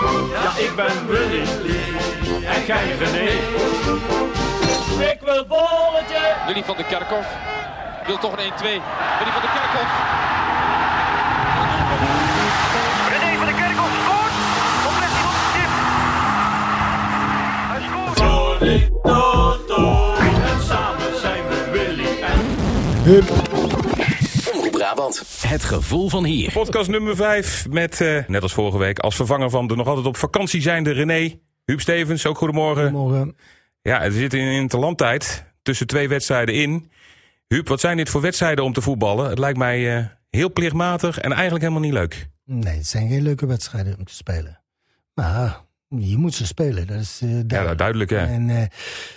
Ja, ik ben Willy. En jij René. Ik wil bolletje. Willy van der Kerkhof wil toch een 1-2. Willy van der Kerkhof. René van de Kerkhoff scoort. Hij op de stip? Hij scoort. Sorry, Toto. En samen zijn we Willy en... Brabant. Het gevoel van hier. Podcast nummer 5 met, eh, net als vorige week, als vervanger van de nog altijd op vakantie zijnde René. Huub Stevens, ook goedemorgen. Morgen. Ja, we zitten in interlandtijd tussen twee wedstrijden in. Huub, wat zijn dit voor wedstrijden om te voetballen? Het lijkt mij eh, heel plichtmatig en eigenlijk helemaal niet leuk. Nee, het zijn geen leuke wedstrijden om te spelen. Maar je moet ze spelen, dat is eh, duidelijk. Ja, duidelijk hè. En eh,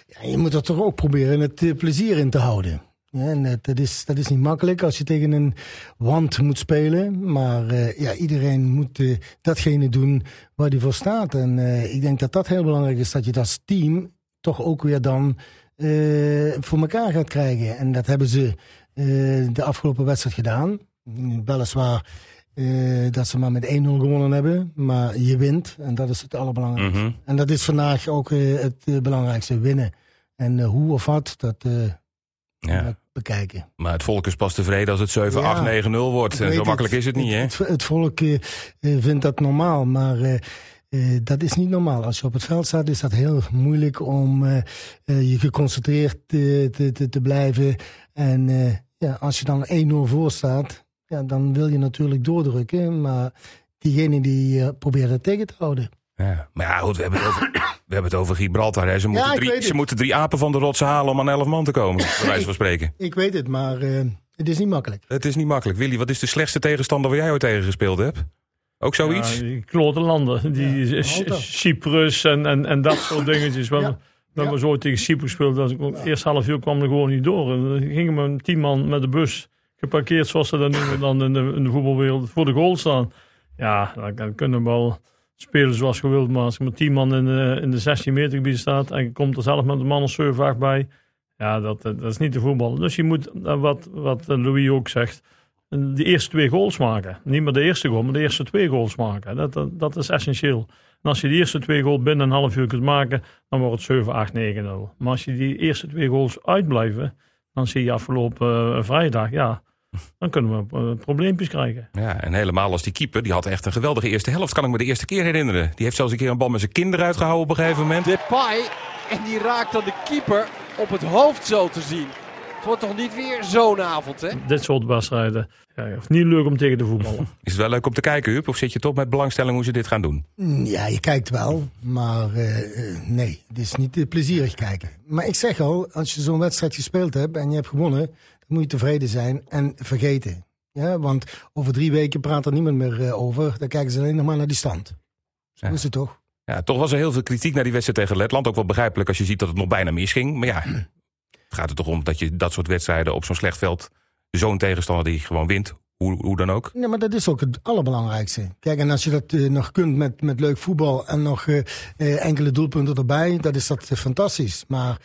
ja, je moet er toch ook proberen het plezier in te houden. Ja, en dat, dat, is, dat is niet makkelijk als je tegen een wand moet spelen. Maar eh, ja, iedereen moet eh, datgene doen waar hij voor staat. En eh, ik denk dat dat heel belangrijk is, dat je dat als team toch ook weer dan eh, voor elkaar gaat krijgen. En dat hebben ze eh, de afgelopen wedstrijd gedaan. Weliswaar eh, dat ze maar met 1-0 gewonnen hebben. Maar je wint en dat is het allerbelangrijkste. Mhm. En dat is vandaag ook eh, het eh, belangrijkste, winnen. En eh, hoe of wat, dat eh, Ja. bekijken. Maar het volk is pas tevreden als het 7, Ja, 8, 9, 0 wordt. En zo het. makkelijk is het niet hè. Het, het volk eh, eh, vindt dat normaal, maar eh, dat is niet normaal. Als je op het veld staat, is dat heel moeilijk om je geconcentreerd te, te, te blijven. En ja, als je dan 1-0 voor staat, ja, dan wil je natuurlijk doordrukken. Maar diegene die probeert het tegen te houden. Ja. Maar ja, goed, we hebben het over, we hebben het over Gibraltar. Hè. Ze, moeten drie, ze moeten drie apen van de rotsen halen om aan 11 man te komen. Bij wijze van spreken. Ik weet het, maar eh, het is niet makkelijk. Het is niet makkelijk. Willy, wat is de slechtste tegenstander waar jij ooit tegen gespeeld hebt? Ook zoiets? Ja, die klote landen. Die Ja. Cyprus en, en, en dat soort dingetjes. We Ja. hebben we hebben zo tegen Cyprus gespeeld. Dat ik ook, eerst half uur kwam er gewoon niet door. En dan gingen we een tien man met de bus geparkeerd, zoals ze dat noemen dan in de, in de voetbalwereld, voor de goal staan. Ja, dan, dan kunnen we wel spelen zoals je wilt. Maar als je met tien man in de, in de 16 meter gebied staat en je komt er zelf met een man of 7, 8 bij. Ja, dat, dat is niet te voetballen. Dus je moet, eh, wat, wat Louis ook zegt, de eerste twee goals maken. Niet meer de eerste goal, maar de eerste twee goals maken. Dat, dat, is essentieel. En als je die eerste twee goals binnen een half uur kunt maken, dan wordt het 7, 8, 9, 0. Maar als je die eerste twee goals uitblijven, dan zie je afgelopen eh, vrijdag, ja, dan kunnen we eh, probleempjes krijgen. Ja, en helemaal als die keeper, die had echt een geweldige eerste helft. Kan ik me de eerste keer herinneren. Die heeft zelfs een keer een bal met zijn kinderen uitgehouden op een gegeven moment. Depay. En die raakt dan de keeper op het hoofd zo te zien. Het wordt toch niet weer zo'n avond, hè? Dit soort wedstrijden, ja, het is niet leuk om tegen te voetballen. Is het wel leuk om te kijken, Huub? Of zit je toch met belangstelling hoe ze dit gaan doen? Mm, Ja, je kijkt wel, maar eh, eh, nee, het is niet plezierig kijken. Maar ik zeg al, als je zo'n wedstrijd gespeeld hebt en je hebt gewonnen, dan moet je tevreden zijn en vergeten. Ja, want over drie weken praat er niemand meer eh, over. Dan kijken ze alleen nog maar naar die stand. Zo Ja. is het toch? Ja, toch was er heel veel kritiek naar die wedstrijd tegen Letland. Ook wel begrijpelijk als je ziet dat het nog bijna misging. Maar ja, het gaat er toch om dat je dat soort wedstrijden op zo'n slecht veld... zo'n tegenstander die gewoon wint, hoe, hoe dan ook. Nee, maar dat is ook het allerbelangrijkste. Kijk, en als je dat eh, nog kunt met, met leuk voetbal en nog eh, enkele doelpunten erbij, dat is dat fantastisch. Maar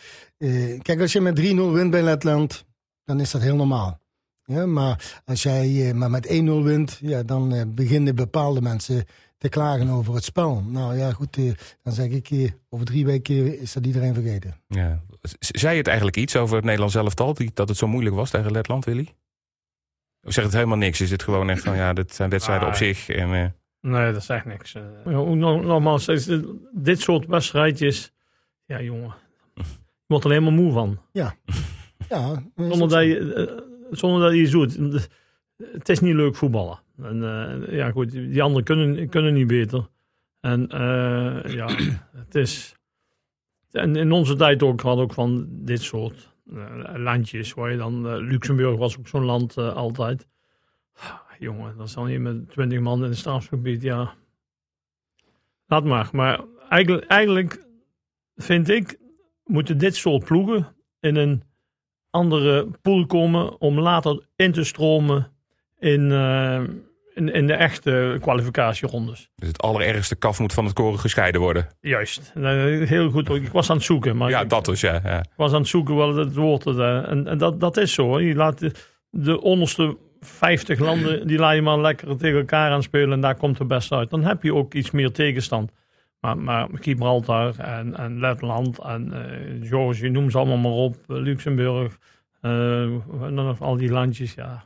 kijk, als je met 3-0 wint bij Letland, dan is dat heel normaal. Ja, maar als jij eh, maar met 1-0 wint, ja, dan eh, beginnen bepaalde mensen te klagen over het spel. Nou ja, goed, eh, dan zeg ik, over drie weken is dat iedereen vergeten. Ja. Zei het eigenlijk iets over het Nederlands elftal? Die, dat het zo moeilijk was tegen Letland, Willy? Of zegt het helemaal niks? Is het gewoon echt van, ja, dit zijn wedstrijden op Nee. zich. En, eh, Nee, dat zegt niks. Ja, nogmaals, dit soort wedstrijdjes, ja jongen, je wordt er helemaal moe van. Ja, ja is Zonder dat je, eh, zonder dat je doet. Het is niet leuk voetballen. En eh, ja, goed, die anderen kunnen, kunnen niet beter. En eh, ja, het is. En in onze tijd ook had ook van dit soort eh, landjes, waar je dan. eh, Luxemburg was ook zo'n land eh, altijd. Jongen, dan staan hier met twintig man in het strafgebied, ja. Laat maar. Maar eigenlijk, eigenlijk vind ik, moeten dit soort ploegen in een andere pool komen om later in te stromen in, eh, in, in de echte kwalificatierondes. dus het allerergste kaf moet van het koren gescheiden worden. Juist. Eh, Heel goed. Ik was aan het zoeken, maar Ja, ik dat dus, ja. ja. was aan het zoeken wat het woord eh, En, en dat, dat is zo. Je laat de, de onderste 50 landen, die laat je maar lekker tegen elkaar aan spelen en daar komt het best uit. Dan heb je ook iets meer tegenstand. Maar, maar Gibraltar en, en Letland en uh, Georgië, noem ze allemaal maar op, eh, Luxemburg, uh, en dan nog al die landjes, ja.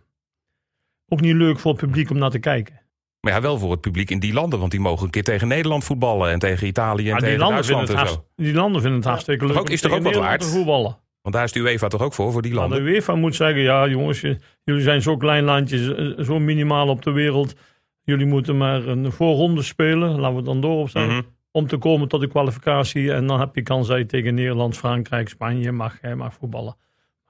Ook niet leuk voor het publiek om naar te kijken. Maar ja, wel voor het publiek in die landen. Want die mogen een keer tegen Nederland voetballen. En tegen Italië en Maar tegen die, landen Duitsland en zo. die landen vinden het hartstikke leuk ook- is toch ook wat waard? voetballen. Want daar is de UEFA toch ook voor, voor die Maar landen. de UEFA moet zeggen, ja jongens, jullie zijn zo'n klein landje, eh, zo minimaal op de wereld. Jullie moeten maar een voorronde spelen, laten we dan door op zijn. Om te komen tot de kwalificatie. En dan heb je kans dat je tegen Nederland, Frankrijk, Spanje mag, mag voetballen.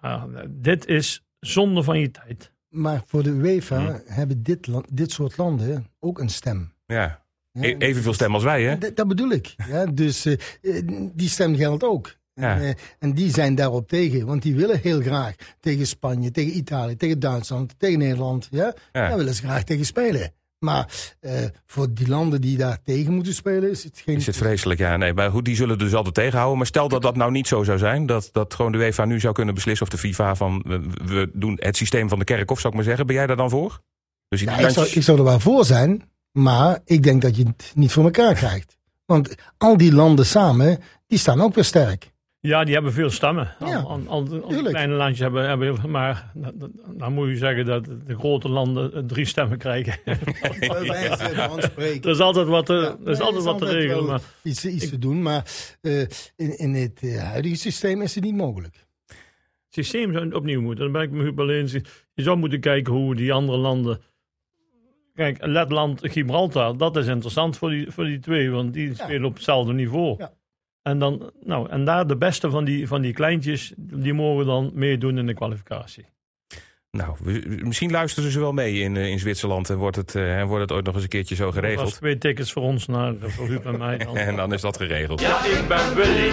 Maar, eh, dit is zonde van je tijd. Maar voor de UEFA Hm. hebben dit, land- dit soort landen ook een stem. Ja. Ja, E- Evenveel stem als wij, hè? Dat, dat bedoel ik. Ja, dus eh, eh, die stem geldt ook. Ja. En, eh, en die zijn daarop tegen. Want die willen heel graag tegen Spanje, tegen Italië, tegen Duitsland, tegen Nederland. Ja? Ja. Daar willen ze graag tegen spelen. Maar eh, voor die landen die daar tegen moeten spelen, is het geen. Is het vreselijk, ja. Nee, maar goed, die zullen dus altijd tegenhouden. Maar stel dat dat nou niet zo zou zijn. Dat, dat gewoon de UEFA nu zou kunnen beslissen. Of de FIFA van, we, we doen het systeem van de kerkhof, zou ik maar zeggen. Ben jij daar dan voor? Dus ik, zou, ik zou er wel voor zijn, maar ik denk dat je het niet voor elkaar krijgt. Want al die landen samen, die staan ook weer sterk. Ja, die hebben veel stemmen. Al, Ja, al, al- kleine landjes hebben, hebben heel veel. Maar dan- moet je zeggen dat de grote landen eh, drie stemmen krijgen. er is altijd wat te, Ja, er is nee, altijd wat te regelen. Maar Iets, iets te doen, maar eh, in, in het eh, huidige systeem is het niet mogelijk. het systeem zou opnieuw moeten. Dan ben ik me Huub eens. Je zou moeten kijken hoe die andere landen. Kijk, Letland, Gibraltar, dat is interessant voor die, voor die twee, want die spelen op hetzelfde niveau. Ja. En, dan, nou, en daar de beste van die, van die kleintjes, die mogen dan meedoen in de kwalificatie. Nou, we- misschien luisteren ze wel mee in, eh, in Zwitserland. En wordt het, en wordt het ooit nog eens een keertje zo geregeld. twee tickets voor ons naar voor Huub en mij. Dan. En dan is dat geregeld. Ja, ik ben Willy.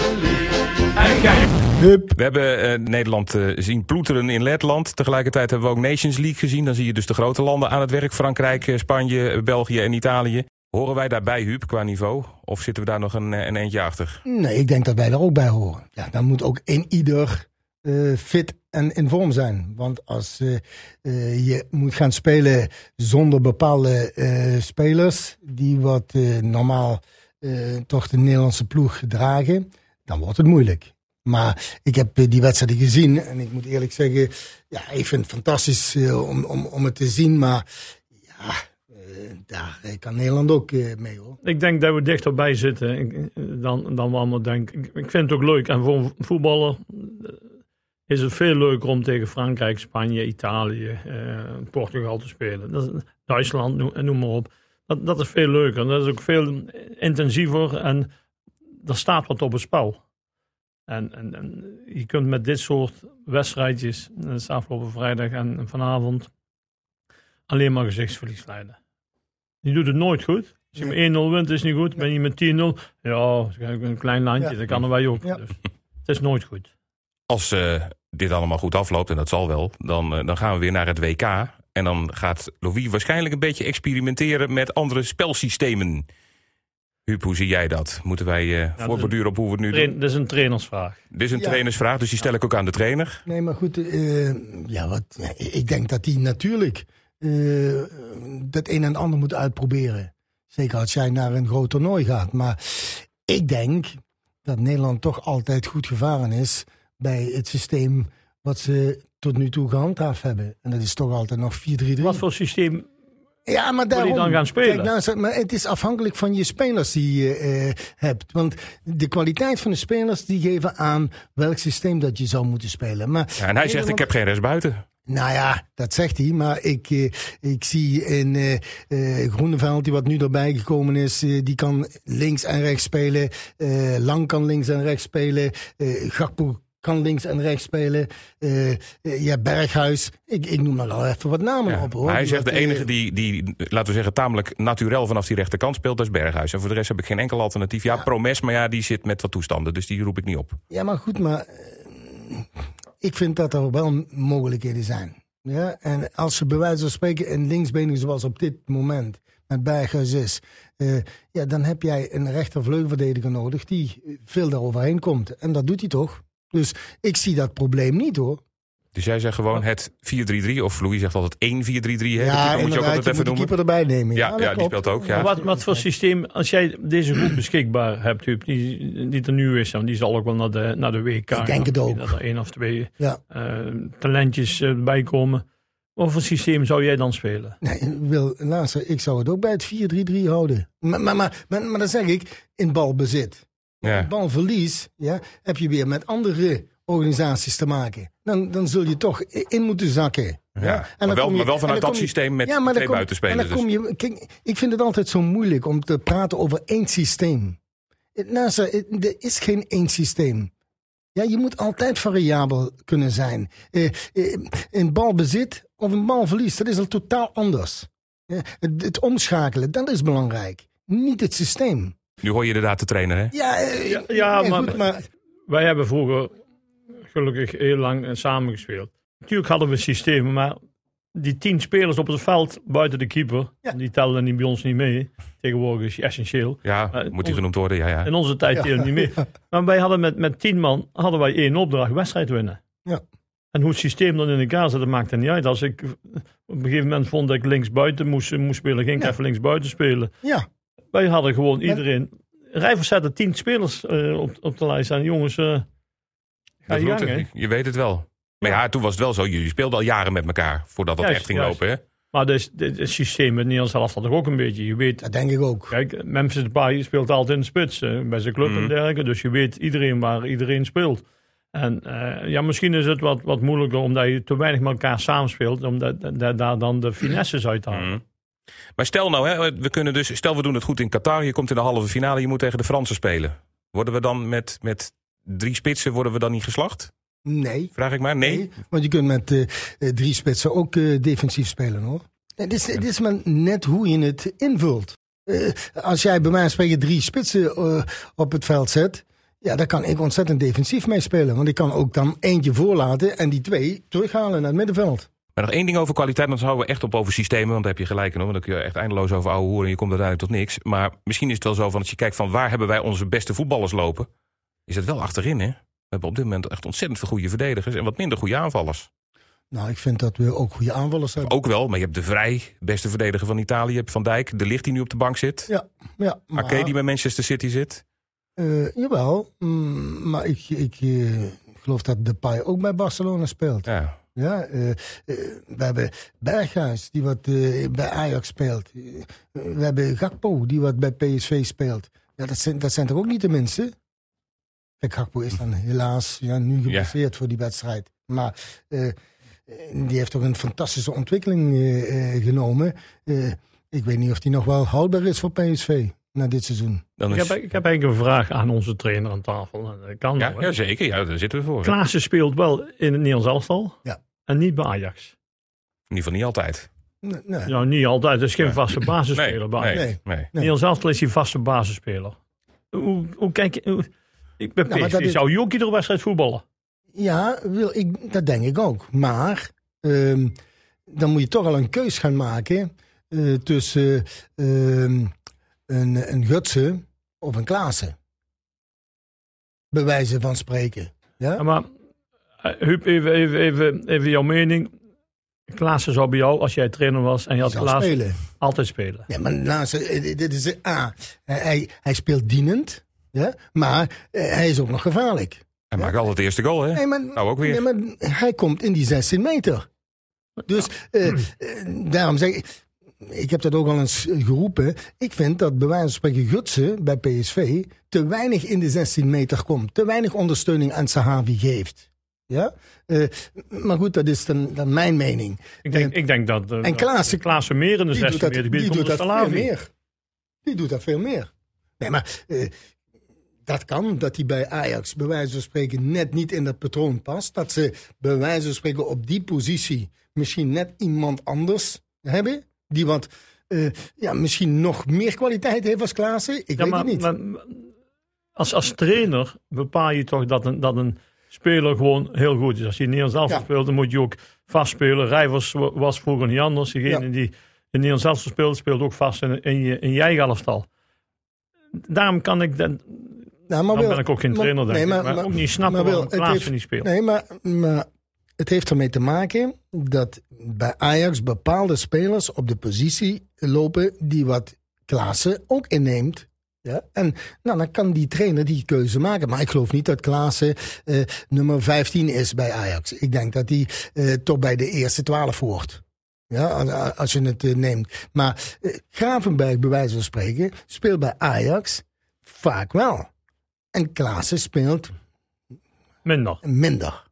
En jij? Hup. We hebben eh, Nederland zien ploeteren in Letland. Tegelijkertijd hebben we ook Nations League gezien. Dan zie je dus de grote landen aan het werk. Frankrijk, Spanje, België en Italië. Horen wij daarbij, Huub, qua niveau? Of zitten we daar nog een, eh, een eentje achter? Nee, ik denk dat wij er ook bij horen. Ja, dan moet ook in ieder eh, fit en in vorm zijn. Want als eh, je moet gaan spelen zonder bepaalde spelers die wat normaal toch de Nederlandse ploeg dragen, dan wordt het moeilijk. Maar ik heb die wedstrijden gezien en ik moet eerlijk zeggen, ja, ik vind het fantastisch om, om, om het te zien. Maar ja, daar eh, kan Nederland ook eh, mee hoor. Ik denk dat we dichterbij zitten dan, dan we allemaal denken. Ik, vind het ook leuk. En voor een voetballer eh, is het veel leuker om tegen Frankrijk, Spanje, Italië, eh, Portugal te spelen. Duitsland, noem, noem maar op. Dat, dat is veel leuker. Dat is ook veel intensiever en er staat wat op het spel. En, en, en je kunt met dit soort wedstrijdjes, dat is afgelopen vrijdag en vanavond, alleen maar gezichtsverlies leiden. Je doet het nooit goed. Als je met 1-0 wint, is niet goed. Ben je met 10-0, ja, een klein landje, Ja. dat kan wij ook. Ja. Dus, het is nooit goed. Als eh, dit allemaal goed afloopt, en dat zal wel, dan, eh, dan gaan we weer naar het WK. En dan gaat Louis waarschijnlijk een beetje experimenteren met andere spelsystemen. Huub, hoe zie jij dat? Moeten wij eh is voorborduren op hoe we het nu doen? dat is een trainersvraag. Dit is een Ja. trainersvraag, dus die stel ik ook aan de trainer. Nee, maar goed, eh, ja, wat, ja, ik denk dat die natuurlijk eh, dat een en ander moet uitproberen. Zeker als jij naar een groot toernooi gaat. Maar ik denk dat Nederland toch altijd goed gevaren is bij het systeem wat ze tot nu toe gehandhaafd hebben. En dat is toch altijd nog 4-3-3. Wat voor systeem Ja, maar daarom. dan gaan spelen? Kijk, nou, maar het is afhankelijk van je spelers die je eh, hebt. Want de kwaliteit van de spelers die geven aan welk systeem dat je zou moeten spelen. Maar Ja, en hij zegt, ik heb geen rechtsbuiten. Nou ja, dat zegt hij. Maar ik, eh, ik zie in eh eh, Groeneveld, die wat nu erbij gekomen is, die kan links en rechts spelen. Lang kan links en rechts spelen. Gakpo kan links en rechts spelen. Eh, ja, Berghuis. Ik, ik noem maar al even wat namen Ja, op hoor. hij zegt de enige die, die, laten we zeggen, tamelijk naturel vanaf die rechterkant speelt, dat is Berghuis. En voor de rest heb ik geen enkel alternatief. Ja, Promes, maar ja, die zit met wat toestanden, dus die roep ik niet op. Ja, maar goed, maar ik vind dat er wel mogelijkheden zijn. Ja? En als je bij wijze van spreken een linksbenig zoals op dit moment met Berghuis is, eh, ja, dan heb jij een rechtervleugelverdediger nodig die veel daaroverheen komt. En dat doet hij toch? Dus ik zie dat probleem niet hoor. Dus jij zegt gewoon het 4-3-3, of Louis zegt altijd 1-4-3-3. Hè? Ja, dat moet je ook altijd je even noemen. keeper erbij nemen. Ja, ja, die speelt ook. Maar Ja. Wat, wat voor systeem, als jij deze groep beschikbaar hebt, Huub, die, die er nu is, dan die zal ook wel naar de, naar de WK. Ik denk het ook. Dat er één of twee Ja. eh, talentjes eh, bij komen. Wat voor systeem zou jij dan spelen? Nee, wil, luister, ik zou het ook bij het 4-3-3 houden. Maar, maar, maar, maar, maar dan zeg ik, in balbezit. Ja. Balverlies ja, heb je weer met andere organisaties te maken. Dan, dan zul je toch in moeten zakken. Ja. Ja, En maar dan wel, kom je- maar wel en vanuit dan dat je- systeem met Ja, maar twee kom- buitenspelers. En dan dus. kom je, kijk, ik vind het altijd zo moeilijk om te praten over één systeem. Het- Nou, zo, het- er is geen één systeem. Ja, je moet altijd variabel kunnen zijn. Eh, eh, in balbezit of in balverlies, dat is al totaal anders. Het, het omschakelen, dat is belangrijk. Niet het systeem. Nu hoor je inderdaad de trainer, hè? Ja, eh, Ja, ja, nee, maar- goed, maar Wij hebben vroeger gelukkig heel lang eh, samen gespeeld. Natuurlijk hadden we systemen, maar die tien spelers op het veld buiten de keeper, Ja. die tellen niet bij ons niet mee. Tegenwoordig is essentieel. Ja, Maar moet die genoemd worden? Ja, ja. In onze tijd Ja. niet mee. Maar wij hadden met, met tien man hadden wij één opdracht, wedstrijd winnen. Ja. En hoe het systeem dan in elkaar zat, dat maakte niet uit. Als ik op een gegeven moment vond dat ik links buiten moest, moest spelen, ging ik Ja. even links buiten spelen. ja, Wij hadden gewoon iedereen. Rijvers zetten tien spelers eh, op, op de lijst. En jongens, eh Dat je gang, weet het wel. Maar ja, toen was het wel zo. Jullie speelden al jaren met elkaar voordat dat Juist, echt ging juist. lopen, hè? Maar dus, dit, het systeem met Nederlands zelf toch ook een beetje. Je weet, dat denk ik ook. kijk, Memphis Depay speelt altijd in de spits eh, bij zijn club en dergelijke. Dus je weet iedereen waar iedereen speelt. En eh, ja, misschien is het wat, wat moeilijker omdat je te weinig met elkaar samenspeelt. Da- daar dan de finesses uit te halen. Mhm. Maar stel nou, hè, we kunnen dus, stel we doen het goed in Qatar. Je komt in de halve finale, je moet tegen de Fransen spelen. Worden we dan met, met drie spitsen, worden we dan niet geslacht? Nee. Vraag ik maar. Nee. Want je kunt met eh, eh, drie spitsen ook eh, defensief spelen hoor. Het is, het is maar net hoe je het invult. Als jij bij mij spreken drie spitsen op het veld zet. Ja, daar kan ik ontzettend defensief mee spelen. Want ik kan ook dan eentje voorlaten en die twee terughalen naar het middenveld. Maar nog één ding over kwaliteit, want dan houden we echt op over systemen. Want daar heb je gelijk in, hoor. want dan kun je echt eindeloos over ouwe hoeren en je komt uiteindelijk tot niks. Maar misschien is het wel zo van, als je kijkt van waar hebben wij onze beste voetballers lopen, is het wel achterin, hè? We hebben op dit moment echt ontzettend veel goede verdedigers en wat minder goede aanvallers. Nou, ik vind dat we ook goede aanvallers hebben. Ook wel, maar je hebt de Vrij, beste verdediger van Italië. Je hebt Van Dijk, De Ligt die nu op de bank zit. Ja, ja. Maar, die bij Manchester City zit. eh, jawel, mm, maar ik, ik eh, geloof dat Depay ook bij Barcelona speelt. Ja. Ja, eh, we hebben Berghuis die wat bij Ajax speelt. We hebben Gakpo die wat bij PSV speelt. Ja, dat zijn, dat zijn er ook niet de minste. Kijk, Gakpo is dan helaas ja, nu geblesseerd voor die wedstrijd. Maar eh, eh, die heeft toch een fantastische ontwikkeling eh, genomen. Eh, ik weet niet of die nog wel houdbaar is voor PSV na dit seizoen. Dan Ik, is, heb, ik heb eigenlijk een vraag aan onze trainer aan tafel. Dat kan ja, wel, ja, zeker. Ja, daar zitten we voor. In Klaassen speelt wel in het Nederlands elftal. Ja. En niet bij Ajax. ieder geval niet altijd. Nee, nee. Nou, niet altijd. Het is geen Nee. vaste basisspeler bij nee, Ajax. nee. Nee. Nederlands elftal is die vaste basisspeler. Hoe, hoe kijk je... ik ben Nou, maar is- Zou Jokie iedere wedstrijd voetballen? Ja, wil ik, dat denk ik ook. Maar ehm, dan moet je toch al een keus gaan maken eh, tussen ehm, een, een Gutsen of een Klaassen. Bij wijze van spreken. Ja? Ja, maar eh, Huub, even, even, even, even jouw mening. Klaassen zou bij jou, als jij trainer was en je had Klaassen, spelen. altijd spelen. Ja, maar Klaassen, eh, dit is A. Hij, hij speelt dienend, ja? maar eh, hij is ook nog gevaarlijk. Hij maakt altijd de eerste goal, hè? Nee, maar, Nou, ook weer. Nee, maar hij komt in die 16 meter. Dus eh, eh, daarom zeg ik. Ik heb dat ook al eens geroepen. Ik vind dat bij wijze van spreken Gutsen bij PSV te weinig in de 16 meter komt. Te weinig ondersteuning aan Sahavi geeft. Ja? Eh, maar goed, dat is dan, dan mijn mening. Ik denk, ik denk dat, en Klaassen- dat Klaassen meer in de Die doet 16 dat, meter die doet komt dan dat veel meer. Die doet dat veel meer. Nee, maar eh, dat kan, dat hij bij Ajax bij wijze van spreken net niet in dat patroon past. Dat ze bij wijze van spreken op die positie misschien net iemand anders hebben. Die wat, eh, ja, misschien nog meer kwaliteit heeft als Klaassen. Ik Ja, weet maar, het niet. maar als, als trainer bepaal je toch dat een, dat een speler gewoon heel goed is. Als je Nederlands elftal Ja. speelt, dan moet je ook vast spelen. Rijvers wa- was vroeger niet anders. Degene Ja. die in Nederlands elftal speelt, speelt ook vast in, in, je, in je eigen elftal. Daarom kan ik, dan, Nou, maar dan Wil, ben ik ook geen maar- trainer, denk nee, ik. maar- Maar, maar- ook niet snappen Wil, waarom het Klaassen heeft- niet speelt. Nee, maar, maar het heeft ermee te maken dat bij Ajax bepaalde spelers op de positie lopen die wat Klaassen ook inneemt. Ja, en nou, dan kan die trainer die keuze maken. Maar ik geloof niet dat Klaassen eh, nummer 15 is bij Ajax. Ik denk dat hij eh, toch bij de eerste 12 hoort. Ja, als- je het eh, neemt. Maar Gravenberg, bij wijze van spreken, speelt bij Ajax vaak wel. En Klaassen speelt Minder. minder.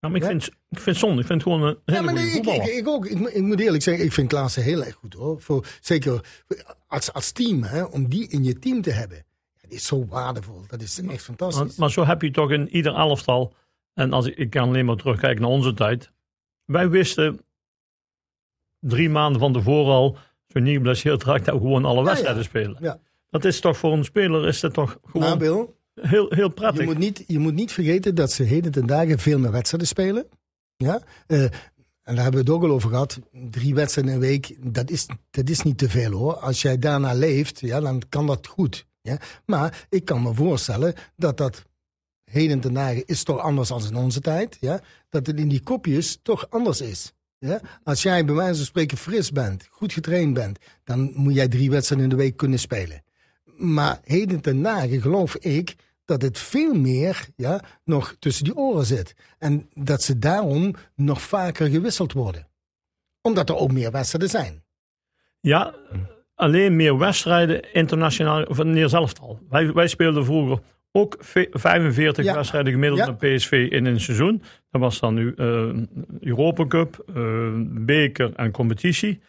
Ja, maar ik, Ja? vind, ik vind het zonde. Ik vind het gewoon een hele Ja, maar nee, ik, ik, ik ook. Ik, moet- ik moet eerlijk zeggen, ik vind Klaassen heel erg goed hoor. Voor, zeker als, als team, hè, om die in je team te hebben. Die is zo waardevol. Dat is echt fantastisch. maar zo heb je toch in ieder elftal. En als ik, ik kan alleen maar terugkijken naar onze tijd. Wij wisten drie maanden van tevoren al. Zo niet geblesseerd raakt, dat we gewoon alle wedstrijden spelen. Ja. Dat is toch voor een speler is dat toch gewoon Heel, heel je moet, niet, je moet niet vergeten dat ze heden ten dagen veel meer wedstrijden spelen. Ja? Eh, en daar hebben we het ook al over gehad. Drie wedstrijden in een week, dat is, dat is niet te veel hoor. Als jij daarna leeft, ja, dan kan dat goed. Ja? Maar ik kan me voorstellen dat dat heden ten dagen is toch anders dan in onze tijd. Ja? Dat het in die kopjes toch anders is. Ja? Als jij bij wijze van spreken fris bent, goed getraind bent, dan moet jij drie wedstrijden in de week kunnen spelen. Maar heden ten dagen geloof ik dat het veel meer ja, nog tussen die oren zit. En dat ze daarom nog vaker gewisseld worden. Omdat er ook meer wedstrijden zijn. Ja, alleen meer wedstrijden internationaal van neer zelf al. Wij, wij speelden vroeger ook ve- 45 Ja. wedstrijden gemiddeld Ja. naar PSV in een seizoen. Dat was dan nu eh, Europa Cup, eh, beker en competitie.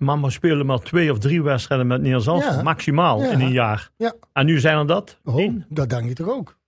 Maar we speelden maar twee of drie wedstrijden met neer zelf Ja. maximaal Ja. in een jaar. Ja. En nu zijn er dat Oh, dat denk ik toch ook.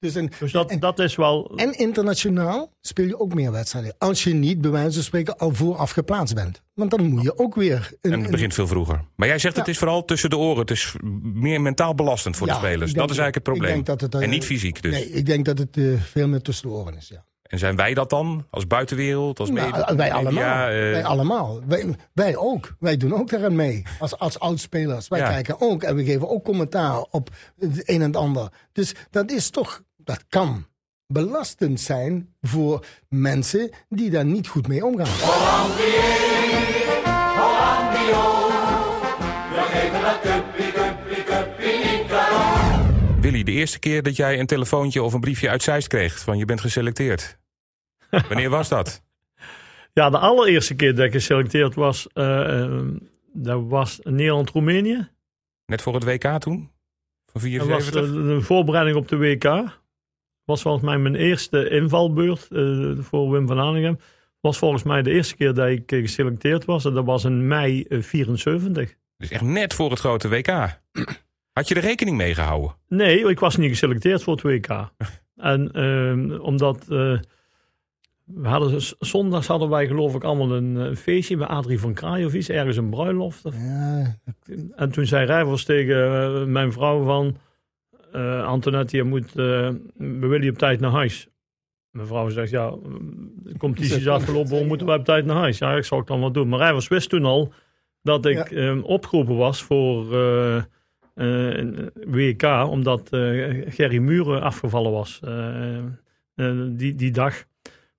Dus en, Dus dat, en, dat is wel... en internationaal speel je ook meer wedstrijden. Als je niet, bij wijze van spreken, al vooraf geplaatst bent. Want dan moet je ook weer... Een, En het begint veel vroeger. Maar jij zegt het is vooral tussen de oren. Het is meer mentaal belastend voor Ja, de spelers. Dat is eigenlijk het ik probleem. denk dat het, eh, en niet fysiek dus. Nee, ik denk dat het eh, veel meer tussen de oren is, ja. En zijn wij dat dan? Als buitenwereld? Als Nou, media- wij allemaal. media, eh, wij allemaal. Wij, wij ook. Wij doen ook daaraan mee. Als, als oudspelers. Wij Ja. kijken ook en we geven ook commentaar op het een en het ander. Dus dat is toch, dat kan belastend zijn voor mensen die daar niet goed mee omgaan. Eerste keer dat jij een telefoontje of een briefje uit Zeist kreeg van je bent geselecteerd. Wanneer was dat? Ja, de allereerste keer dat ik geselecteerd was, eh, dat was Nederland-Roemenië. Net voor het WK toen? Van Dat was 74? eh, de voorbereiding op de WK. Was volgens mij mijn eerste invalbeurt eh, voor Wim van Hanegem. Was volgens mij de eerste keer dat ik geselecteerd was. En dat was in mei eh, 74. Dus echt net voor het grote WK. Had je er rekening mee gehouden? Nee, ik was niet geselecteerd voor het WK. en eh, omdat... eh, we hadden, zondags hadden wij geloof ik allemaal een eh, feestje bij Adrie van Kraai of iets. Ergens een bruiloft. Of Ja, En toen zei Rijvers tegen eh, mijn vrouw van... eh, Antoinette, je moet, eh, we willen je op tijd naar huis. Mijn vrouw zegt, ja, de competitie is afgelopen, we moeten wij op tijd naar huis. Ja, ik zal het dan wel doen. Maar Rijvers wist toen al dat ik eh, opgeroepen was voor WK... omdat eh, Gerry Muren afgevallen was eh, eh, die, die dag.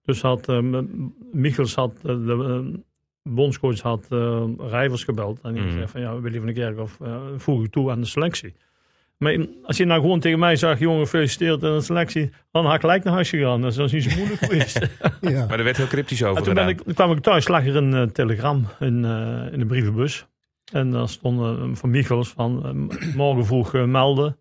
Dus had eh, Michels had, eh, de eh, bondscoach had eh Rijvers gebeld. En die Mhm. zei van ja, Willy van der Kerkhoff uh, voeg je toe aan de selectie. Maar als je nou gewoon tegen mij zegt, jongen, gefeliciteerd aan de selectie, dan had ik gelijk naar huis gegaan. Dat is niet zo moeilijk geweest. ja. Maar er werd heel cryptisch over en toen ben ik, toen kwam ik thuis, lag er een eh, telegram in, eh, in de brievenbus. En daar stond eh, van Michels van eh, morgen vroeg eh, melden.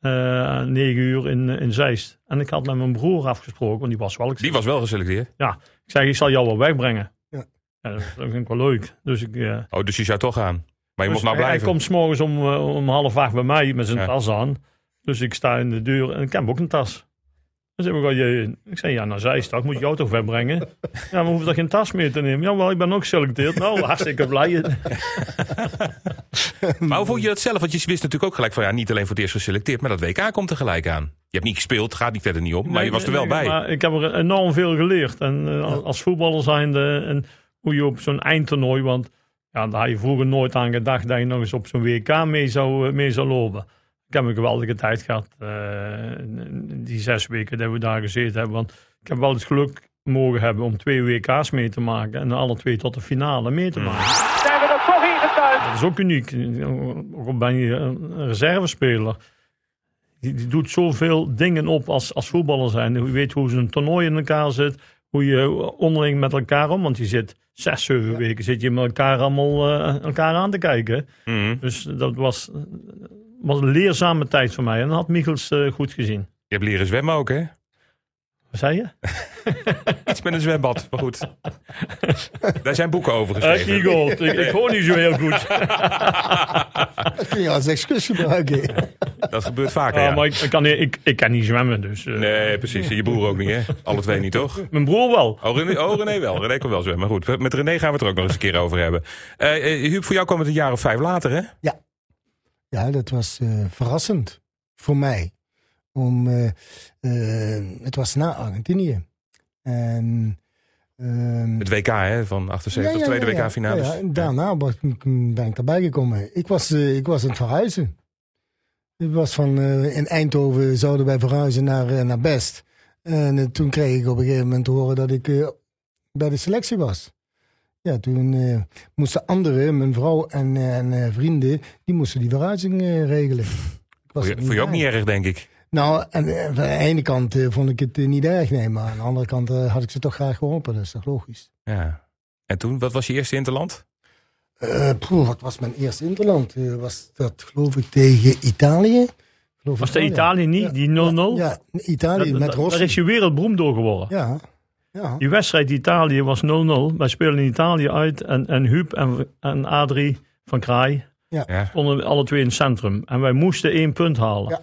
eh 9 uur in, in Zeist. En ik had met mijn broer afgesproken, want die was wel. Ik Die was wel geselecteerd. ik zei, ik zal jou wel wegbrengen. Ja. Ja, dat vind ik wel leuk. Dus ik... eh, Oh, dus je zou toch gaan. Maar je dus mocht nou hij- blijven. Hij komt morgens om, om half acht bij mij met zijn Ja. tas aan. Dus ik sta in de deur en ik heb ook een tas. Zeg ik, "Ga je, ik zei, ja, naar Zeist, ik moet jou toch wegbrengen? ja, maar hoef er geen tas mee te nemen? Ja, wel, ik ben ook geselecteerd. Nou, hartstikke blij. Maar hoe vond je dat zelf? Want je wist natuurlijk ook gelijk van ja, niet alleen voor het eerst geselecteerd, maar dat WK komt er gelijk aan. Je hebt niet gespeeld, gaat niet verder niet om, maar Nee, je was er wel nee, bij. Maar ik heb er enorm veel geleerd. En eh, als- als voetballer zijnde en hoe je op zo'n eindtoernooi, want ja, daar had je vroeger nooit aan gedacht dat je nog eens op zo'n WK mee zou, eh, mee zou lopen. Ik heb een geweldige tijd gehad, eh, die zes weken dat we daar gezeten hebben. Want ik heb wel het geluk mogen hebben om twee WK's mee te maken. En alle twee tot de finale mee te maken. Zijn we er toch? Dat is ook uniek. Ook al ben je een reservespeler. Die, die doet zoveel dingen op als, als voetballer zijn. Je weet hoe zo'n toernooi in elkaar zit. Hoe je onderling met elkaar om. Want je zit zes, zeven weken zit je met elkaar allemaal eh, elkaar aan te kijken. Mhm. Dus dat was, was een leerzame tijd voor mij. En dat had Michels eh, goed gezien. Je hebt leren zwemmen ook, hè? Wat zei je? Iets met een zwembad, maar goed. Daar zijn boeken over geschreven. Ik, ik hoor niet zo heel goed. Dat kun je als excuus gebruiken. Dat gebeurt vaker, Ja, ja. maar ik, ik kan, niet- ik, ik kan niet zwemmen. Dus, eh, Nee, precies. En je broer ook niet, hè? Alle twee niet, toch? Mijn broer wel. Oh René, oh, René wel. René kan wel zwemmen. Maar goed, met René gaan we het er ook nog eens een keer over hebben. Eh eh, Huub, voor jou kwam het een jaar of vijf later, hè? Ja, dat was eh, verrassend voor mij. Om, eh, eh, het was na Argentinië. En, ehm, Het WK, hè? Van 78, ja, ja, tweede ja, ja. Ja, ja. Daarna ben ik erbij gekomen. Ik was, ik was aan het verhuizen. Ik was van, in Eindhoven zouden wij verhuizen naar, naar Best. En toen kreeg ik op een gegeven moment te horen dat ik bij de selectie was. Ja, toen eh, moesten anderen, mijn vrouw en, eh, en eh, vrienden, die moesten die verhuizing eh, regelen. Ik was Voor je, voor je ook niet erg, denk ik. Nou, en, van de ene kant vond ik het niet erg, nee, maar aan de andere kant eh, had ik ze toch graag geholpen. Dat is toch logisch. Ja. En toen, wat was je eerste interland? Eh, poeh, wat was mijn eerste interland? Was dat geloof ik tegen Italië? Geloof Was ja. Italië niet, die 0-0? Ja, Italië Dat- met dat- Rossi. Daar is je wereldberoemd door geworden. Ja, ja. Die wedstrijd Italië was 0-0. Wij spelen in Italië uit. En, en Huub en, en Adrie van Kraai Ja. stonden alle twee in het centrum. En wij moesten één punt halen. Ja.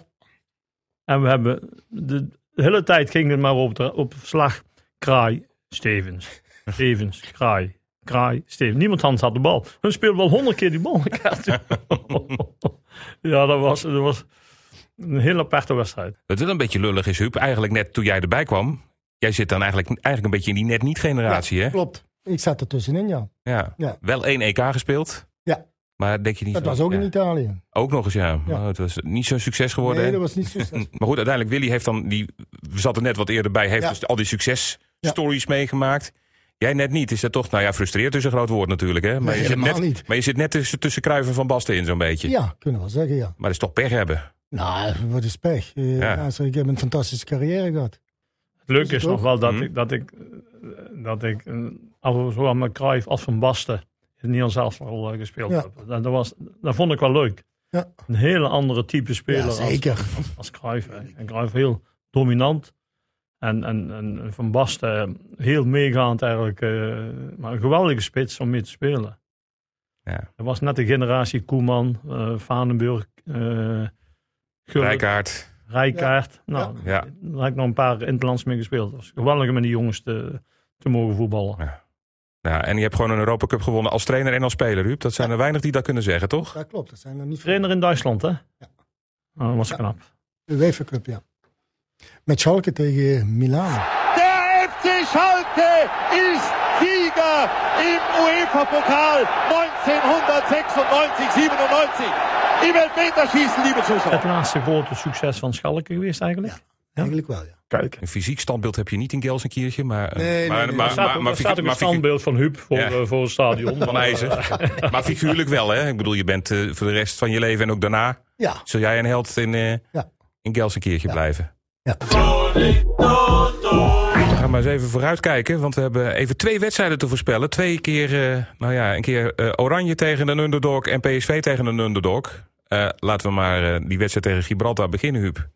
En we hebben... De, de hele tijd ging het maar op, de, op slag. Kraai, Stevens. Stevens, Kraai. Kraai, Stevens. Niemand anders had de bal. Hun speelden wel honderd keer die bal ja, dat was, dat was een hele aparte wedstrijd. Wat wel een beetje lullig is, Huub. Eigenlijk net toen jij erbij kwam. Jij zit dan eigenlijk, eigenlijk een beetje in die net-niet-generatie, hè? Klopt. Ik zat er tussenin, ja. Ja. Ja. Wel één EK gespeeld. Ja. Maar denk je niet... Dat van- was ook ja. in Italië. Ook nog eens, ja. Ja. Maar het was niet zo'n succes geworden. Nee, dat was niet zo slecht. Maar goed, uiteindelijk, Willy heeft dan die. We zat er net wat eerder bij, heeft Ja. dus al die successtories meegemaakt. Jij net niet. Is dat toch, nou ja, frustreerd is een groot woord natuurlijk, hè? Maar, Nee, je, zit net, niet. maar je zit net tussen, tussen Kruiven van Basten in, zo'n beetje. Ja, kunnen we wel zeggen, ja. Maar dat is toch pech hebben. Nou, wat is pech. Eh, Ja. also, ik heb een fantastische carrière gehad. Het leuke Is nog wel dat Mhm. ik, dat ik, eh, dat ik eh, al zowel met Cruijff als Van Basten in Nederlands elftal eh, gespeeld Ja. heb. Dat, dat, was, dat vond ik wel leuk. Ja. Een hele andere type speler Ja, als, zeker. als, als Cruijff. En Cruijff heel dominant. En, en, en Van Basten heel meegaand eigenlijk. eh, maar een geweldige spits om mee te spelen. Ja. Dat was net de generatie Koeman, eh Vanenburg, eh Gullit, Rijkaard. Rijkaard. Nou, Ja. daar heb ik nog een paar interlands mee gespeeld. Het was geweldig om met die jongens te, te mogen voetballen. Ja, en je hebt gewoon een Europa Cup gewonnen als trainer en als speler, Huub. Dat zijn er weinig die dat kunnen zeggen, toch? Dat klopt, dat zijn er niet veel. Trainer in Duitsland, hè? Ja. dat was Ja. knap. De UEFA Cup, ja. Met Schalke tegen Milan. Der FC Schalke ist Sieger im UEFA-Pokal 1996, 97. Im Elfmeterschießen, liebe Zuschauer. Het laatste grote succes van Schalke geweest eigenlijk. Eigenlijk wel, ja. Kijk. Een fysiek standbeeld heb je niet in Gelsenkirchen, maar... Nee, nee, maar, nee. maar, Er staat, maar, maar, staat ook een maar- standbeeld van Huub voor, Ja. eh, voor het stadion. Van ijzer. maar figuurlijk wel, hè? Ik bedoel, je bent eh, voor de rest van je leven en ook daarna... Ja, Zul jij een held in, eh Ja. in Gelsenkirchen blijven? ja. Gaan maar eens even vooruitkijken, want we hebben even twee wedstrijden te voorspellen. Twee keer, eh, nou ja, een keer eh, Oranje tegen een underdog en PSV tegen een underdog. Eh, laten we maar die wedstrijd tegen Gibraltar beginnen, Huub.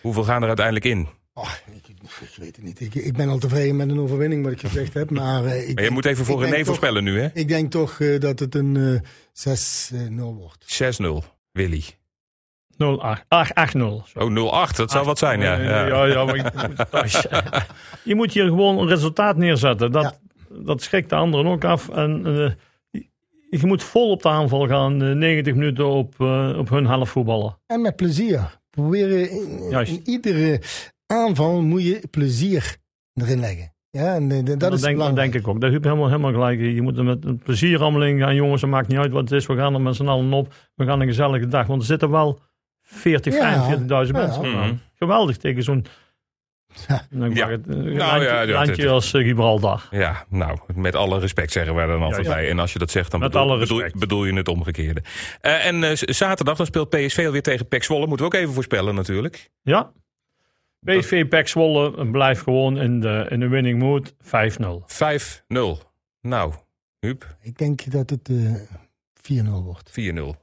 Hoeveel gaan er uiteindelijk in? Oh, ik, ik weet het niet. Ik, ik ben al tevreden met een overwinning, wat ik gezegd heb. Maar, ik Maar je denk- moet even voor René toch- voorspellen nu, hè? Ik denk toch dat het een eh 6-0 wordt. 6-0, Willy. 0-8. 8-0. Zo. Oh, 0-8, dat zou wat zijn, ja. Ja. ja, je moet hier gewoon een resultaat neerzetten. Dat, dat schrikt de anderen ook af. En je- moet vol op de aanval gaan. eh, 90 minuten op, op hun helft voetballen. En met plezier. Proberen in, in iedere aanval moet je plezier erin leggen. Ja, en, dat, is denk, dat denk ik ook. Dat heb je helemaal, helemaal gelijk. Je moet er met een plezier allemaal gaan. Jongens, het maakt niet uit wat het is. We gaan er met z'n allen op. We gaan een gezellige dag. Want er zitten wel 40, Ja, 45.000 ja. mensen. Mhm. Geweldig tegen zo'n Ja. het, een Nou landje, ja, landje dat- als eh, Gibraltar. Ja, nou, met alle respect zeggen wij dan altijd ja. bij. En als je dat zegt, dan bedoel, bedoel, je het omgekeerde. Eh, en eh, zaterdag dan speelt PSV alweer tegen PEC Zwolle. Moeten we ook even voorspellen natuurlijk. Ja. PSV Pek Zwolle blijft gewoon in de, in de winning mood 5-0. 5-0. Nou, Huub, Ik denk dat het eh 4-0 wordt. 4-0.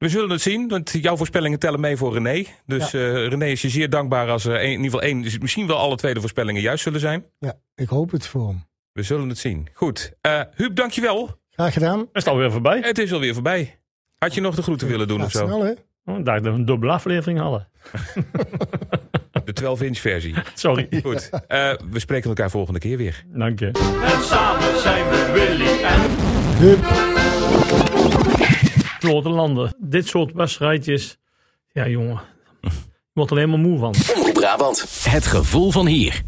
We zullen het zien, want jouw voorspellingen tellen mee voor René. Dus eh, René is je zeer dankbaar als er in ieder geval één, dus misschien wel alle twee de voorspellingen juist zullen zijn. Ja, ik hoop het voor hem. We zullen het zien. Goed. Eh Huub, dankjewel. Graag gedaan. Is het alweer voorbij? Het is alweer voorbij. Had je nog de groeten willen doen of zo? snel, hè? Oh, ik dacht dat we een dubbele aflevering hadden. De 12-inch versie. Sorry. Goed. Eh, we spreken elkaar volgende keer weer. Dank je. En samen zijn we Willy en Hup. Grote landen. Dit soort wedstrijdjes. Ja, jongen. Je wordt er helemaal moe van. Brabant. Het gevoel van hier.